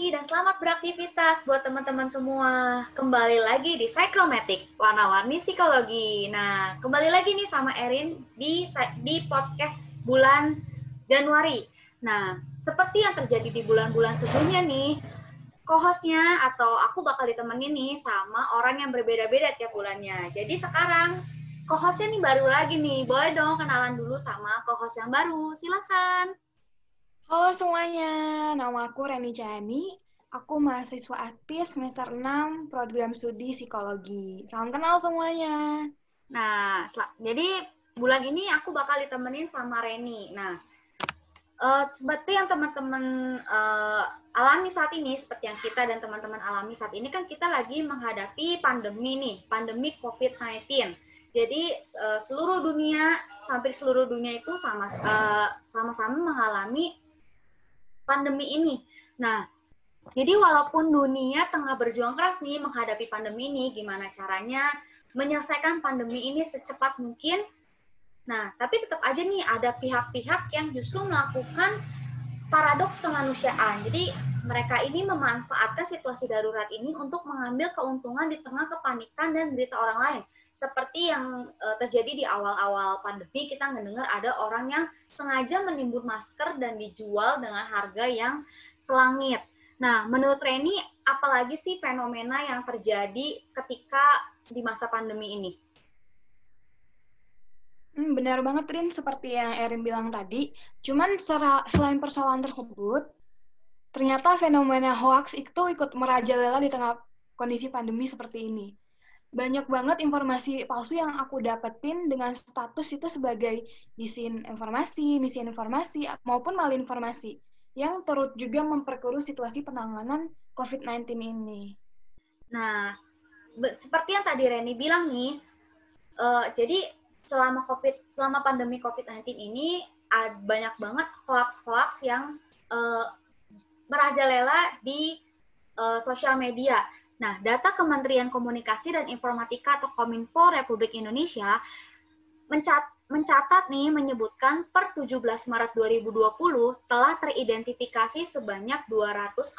pagi dan selamat beraktivitas buat teman-teman semua. Kembali lagi di Psychromatic, warna-warni psikologi. Nah, kembali lagi nih sama Erin di di podcast bulan Januari. Nah, seperti yang terjadi di bulan-bulan sebelumnya nih, co-hostnya atau aku bakal ditemenin nih sama orang yang berbeda-beda tiap bulannya. Jadi sekarang co-hostnya nih baru lagi nih. Boleh dong kenalan dulu sama co-host yang baru. Silakan. Halo semuanya, nama aku Reni Chani. Aku mahasiswa aktif semester 6 program studi psikologi. Salam kenal semuanya. Nah, jadi bulan ini aku bakal ditemenin sama Reni. Nah, uh, seperti yang teman-teman uh, alami saat ini, seperti yang kita dan teman-teman alami saat ini, kan kita lagi menghadapi pandemi nih, pandemi COVID-19. Jadi uh, seluruh dunia, hampir seluruh dunia itu sama sama-sama mengalami pandemi ini. Nah, jadi walaupun dunia tengah berjuang keras nih menghadapi pandemi ini, gimana caranya menyelesaikan pandemi ini secepat mungkin. Nah, tapi tetap aja nih ada pihak-pihak yang justru melakukan paradoks kemanusiaan. Jadi mereka ini memanfaatkan situasi darurat ini untuk mengambil keuntungan di tengah kepanikan dan berita orang lain. Seperti yang uh, terjadi di awal-awal pandemi, kita mendengar ada orang yang sengaja menimbun masker dan dijual dengan harga yang selangit. Nah, menurut Reni, apalagi sih fenomena yang terjadi ketika di masa pandemi ini? Hmm, benar banget, Rin. Seperti yang Erin bilang tadi. Cuman selain persoalan tersebut, ternyata fenomena hoax itu ikut merajalela di tengah kondisi pandemi seperti ini. Banyak banget informasi palsu yang aku dapetin dengan status itu sebagai disin informasi, misi informasi, maupun malinformasi yang turut juga memperkeruh situasi penanganan COVID-19 ini. Nah, seperti yang tadi Reni bilang nih, uh, jadi selama COVID, selama pandemi COVID-19 ini ada banyak banget hoax-hoax yang uh, merajalela di uh, sosial media. Nah, data Kementerian Komunikasi dan Informatika atau Kominfo Republik Indonesia mencat mencatat nih menyebutkan per 17 Maret 2020 telah teridentifikasi sebanyak 242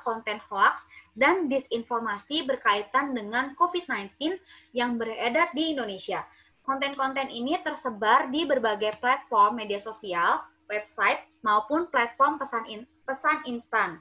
konten hoax dan disinformasi berkaitan dengan COVID-19 yang beredar di Indonesia. Konten-konten ini tersebar di berbagai platform media sosial, website, maupun platform pesan, in, pesan instan.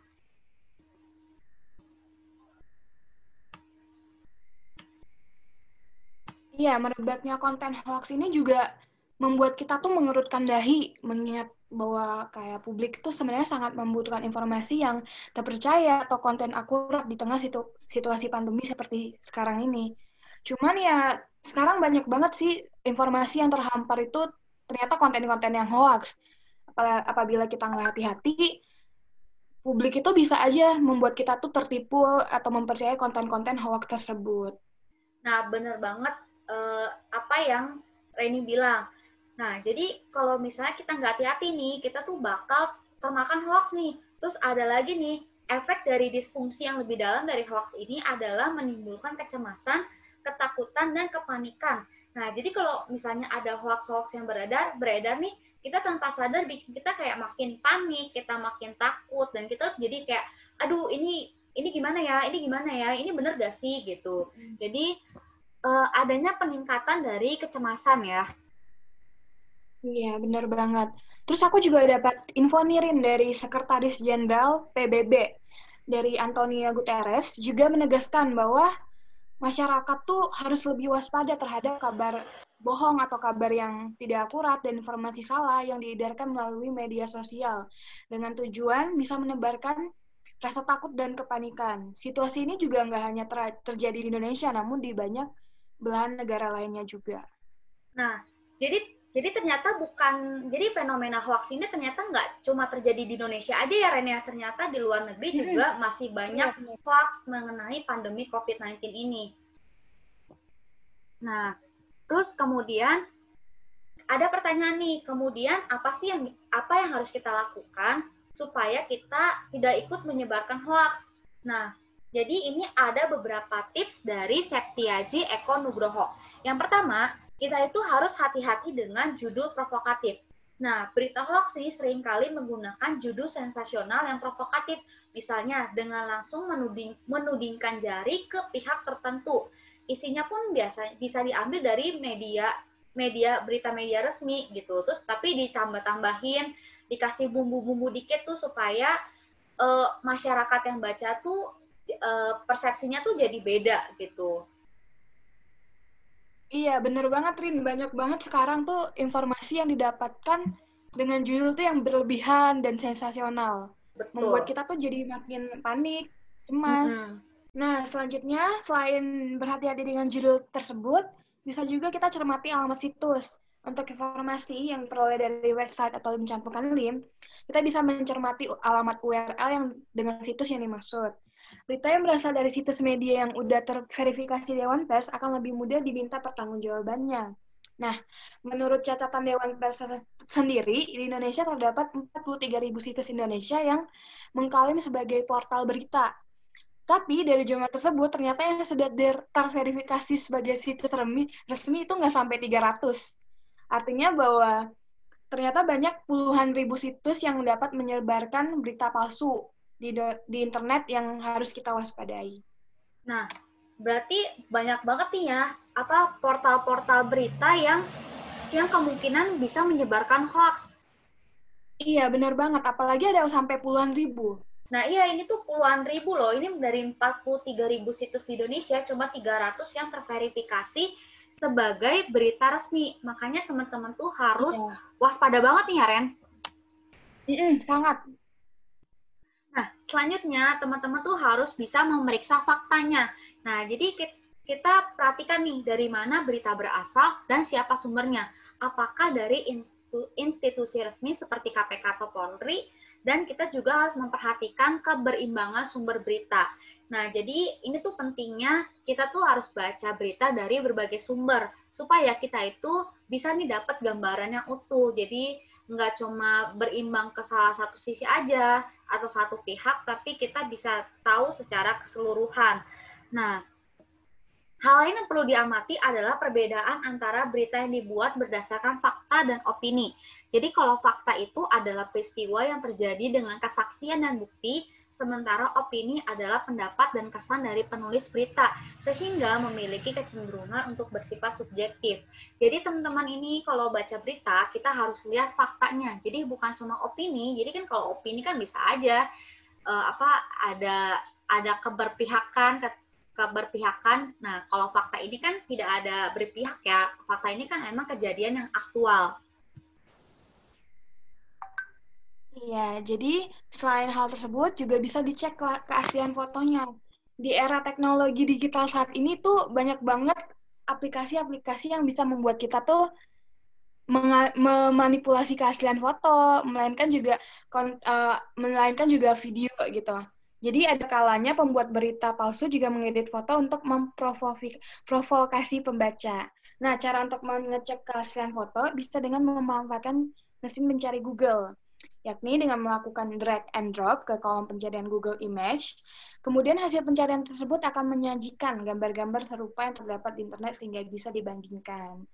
Iya, merebaknya konten hoax ini juga membuat kita tuh mengerutkan dahi, mengingat bahwa kayak publik itu sebenarnya sangat membutuhkan informasi yang terpercaya atau konten akurat di tengah situ, situasi pandemi seperti sekarang ini. Cuman ya sekarang banyak banget sih informasi yang terhampar itu ternyata konten-konten yang hoax. Apabila kita nggak hati-hati, publik itu bisa aja membuat kita tuh tertipu atau mempercayai konten-konten hoax tersebut. Nah, bener banget uh, apa yang Reni bilang. Nah, jadi kalau misalnya kita nggak hati-hati nih, kita tuh bakal termakan hoax nih. Terus ada lagi nih, efek dari disfungsi yang lebih dalam dari hoax ini adalah menimbulkan kecemasan ketakutan dan kepanikan. Nah, jadi kalau misalnya ada hoax-hoax yang beredar, beredar nih, kita tanpa sadar bikin kita kayak makin panik, kita makin takut dan kita jadi kayak aduh ini ini gimana ya? Ini gimana ya? Ini bener gak sih gitu. Hmm. Jadi uh, adanya peningkatan dari kecemasan ya. Iya, bener banget. Terus aku juga dapat info nirin dari Sekretaris Jenderal PBB dari Antonio Guterres juga menegaskan bahwa masyarakat tuh harus lebih waspada terhadap kabar bohong atau kabar yang tidak akurat dan informasi salah yang diedarkan melalui media sosial dengan tujuan bisa menebarkan rasa takut dan kepanikan. Situasi ini juga nggak hanya ter terjadi di Indonesia, namun di banyak belahan negara lainnya juga. Nah, jadi jadi ternyata bukan, jadi fenomena hoax ini ternyata nggak cuma terjadi di Indonesia aja ya Ren ya, ternyata di luar negeri hmm. juga masih banyak hmm. hoax mengenai pandemi COVID-19 ini. Nah, terus kemudian ada pertanyaan nih, kemudian apa sih yang apa yang harus kita lakukan supaya kita tidak ikut menyebarkan hoax? Nah, jadi ini ada beberapa tips dari Septiaji Eko Nugroho. Yang pertama, kita itu harus hati-hati dengan judul provokatif. Nah, berita hoax ini sering kali menggunakan judul sensasional yang provokatif, misalnya dengan langsung menuding, menudingkan jari ke pihak tertentu. Isinya pun biasa bisa diambil dari media media berita media resmi gitu. Terus tapi ditambah-tambahin, dikasih bumbu-bumbu dikit tuh supaya uh, masyarakat yang baca tuh uh, persepsinya tuh jadi beda gitu. Iya, bener banget, Rin. Banyak banget sekarang tuh informasi yang didapatkan dengan judul tuh yang berlebihan dan sensasional. Betul. Membuat kita tuh jadi makin panik, cemas. Mm -hmm. Nah, selanjutnya, selain berhati-hati dengan judul tersebut, bisa juga kita cermati alamat situs. Untuk informasi yang peroleh dari website atau mencampurkan link, kita bisa mencermati alamat URL yang dengan situs yang dimaksud. Berita yang berasal dari situs media yang udah terverifikasi Dewan Pers akan lebih mudah diminta pertanggungjawabannya. Nah, menurut catatan Dewan Pers sendiri, di Indonesia terdapat 43.000 situs Indonesia yang mengklaim sebagai portal berita. Tapi dari jumlah tersebut, ternyata yang sudah terverifikasi sebagai situs resmi, resmi itu nggak sampai 300. Artinya bahwa ternyata banyak puluhan ribu situs yang dapat menyebarkan berita palsu di di internet yang harus kita waspadai. Nah, berarti banyak banget nih ya apa portal-portal berita yang yang kemungkinan bisa menyebarkan hoax. Iya, benar banget. Apalagi ada sampai puluhan ribu. Nah, iya ini tuh puluhan ribu loh. Ini dari 43 ribu situs di Indonesia, cuma 300 yang terverifikasi sebagai berita resmi. Makanya teman-teman tuh harus iya. waspada banget nih ya, Ren. Mm -mm, sangat. Nah, selanjutnya teman-teman tuh harus bisa memeriksa faktanya. Nah, jadi kita perhatikan nih dari mana berita berasal dan siapa sumbernya. Apakah dari institusi resmi seperti KPK atau Polri, dan kita juga harus memperhatikan keberimbangan sumber berita. Nah, jadi ini tuh pentingnya kita tuh harus baca berita dari berbagai sumber supaya kita itu bisa nih dapat gambaran yang utuh. Jadi nggak cuma berimbang ke salah satu sisi aja atau satu pihak, tapi kita bisa tahu secara keseluruhan. Nah, Hal lain yang perlu diamati adalah perbedaan antara berita yang dibuat berdasarkan fakta dan opini. Jadi kalau fakta itu adalah peristiwa yang terjadi dengan kesaksian dan bukti, sementara opini adalah pendapat dan kesan dari penulis berita, sehingga memiliki kecenderungan untuk bersifat subjektif. Jadi teman-teman ini kalau baca berita, kita harus lihat faktanya. Jadi bukan cuma opini, jadi kan kalau opini kan bisa aja uh, apa ada ada keberpihakan keberpihakan. Nah, kalau fakta ini kan tidak ada berpihak ya. Fakta ini kan emang kejadian yang aktual. Iya, jadi selain hal tersebut juga bisa dicek ke keaslian fotonya. Di era teknologi digital saat ini tuh banyak banget aplikasi-aplikasi yang bisa membuat kita tuh memanipulasi keaslian foto, melainkan juga uh, melainkan juga video gitu. Jadi ada kalanya pembuat berita palsu juga mengedit foto untuk memprovokasi pembaca. Nah, cara untuk mengecek keaslian foto bisa dengan memanfaatkan mesin pencari Google, yakni dengan melakukan drag and drop ke kolom pencarian Google Image. Kemudian hasil pencarian tersebut akan menyajikan gambar-gambar serupa yang terdapat di internet sehingga bisa dibandingkan.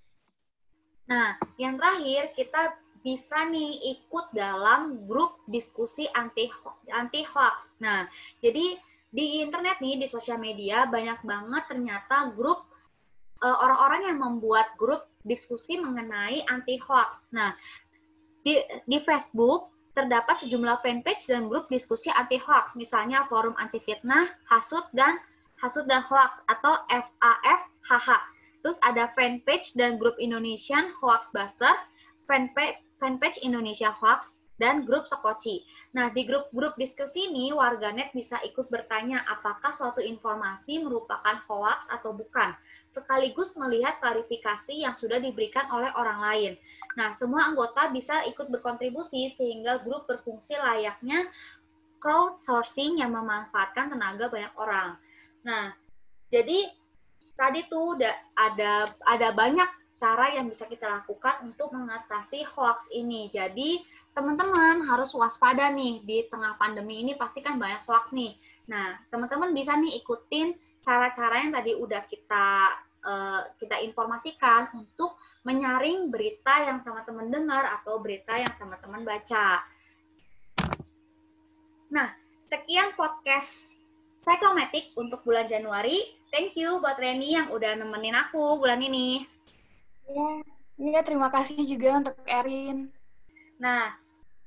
Nah, yang terakhir kita bisa nih ikut dalam grup diskusi anti anti hoax. Nah, jadi di internet nih di sosial media banyak banget ternyata grup uh, orang-orang yang membuat grup diskusi mengenai anti hoax. Nah, di di Facebook terdapat sejumlah fanpage dan grup diskusi anti hoax, misalnya forum anti fitnah, hasut dan hasut dan hoax atau FAFHH. Terus ada fanpage dan grup Indonesian Hoax Buster, fanpage fanpage Indonesia Hoax, dan grup Sekoci. Nah, di grup-grup diskusi ini, warganet bisa ikut bertanya apakah suatu informasi merupakan hoax atau bukan, sekaligus melihat klarifikasi yang sudah diberikan oleh orang lain. Nah, semua anggota bisa ikut berkontribusi sehingga grup berfungsi layaknya crowdsourcing yang memanfaatkan tenaga banyak orang. Nah, jadi tadi tuh ada ada banyak cara yang bisa kita lakukan untuk mengatasi hoax ini. Jadi, teman-teman harus waspada nih di tengah pandemi ini pasti kan banyak hoax nih. Nah, teman-teman bisa nih ikutin cara-cara yang tadi udah kita uh, kita informasikan untuk menyaring berita yang teman-teman dengar atau berita yang teman-teman baca. Nah, sekian podcast Cyclomatic untuk bulan Januari. Thank you buat Reni yang udah nemenin aku bulan ini. Iya, ya, terima kasih juga untuk Erin. Nah,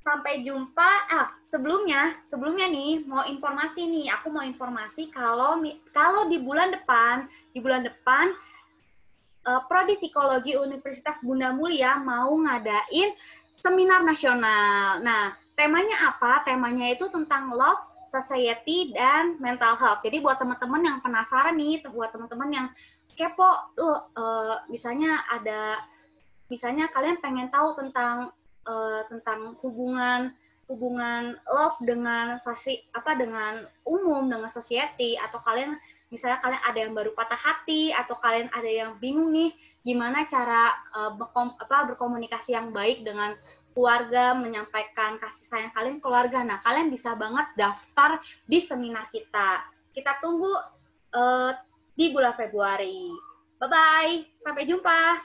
sampai jumpa. Ah, sebelumnya, sebelumnya nih mau informasi nih. Aku mau informasi kalau kalau di bulan depan, di bulan depan uh, Prodi Psikologi Universitas Bunda Mulia mau ngadain seminar nasional. Nah, temanya apa? Temanya itu tentang love, society, dan mental health. Jadi buat teman-teman yang penasaran nih, buat teman-teman yang kepo, tuh uh, misalnya ada, misalnya kalian pengen tahu tentang uh, tentang hubungan hubungan love dengan sosi apa dengan umum dengan society atau kalian misalnya kalian ada yang baru patah hati atau kalian ada yang bingung nih gimana cara uh, berkom, apa berkomunikasi yang baik dengan keluarga menyampaikan kasih sayang kalian keluarga. Nah kalian bisa banget daftar di seminar kita. Kita tunggu uh, di bulan Februari. Bye bye sampai jumpa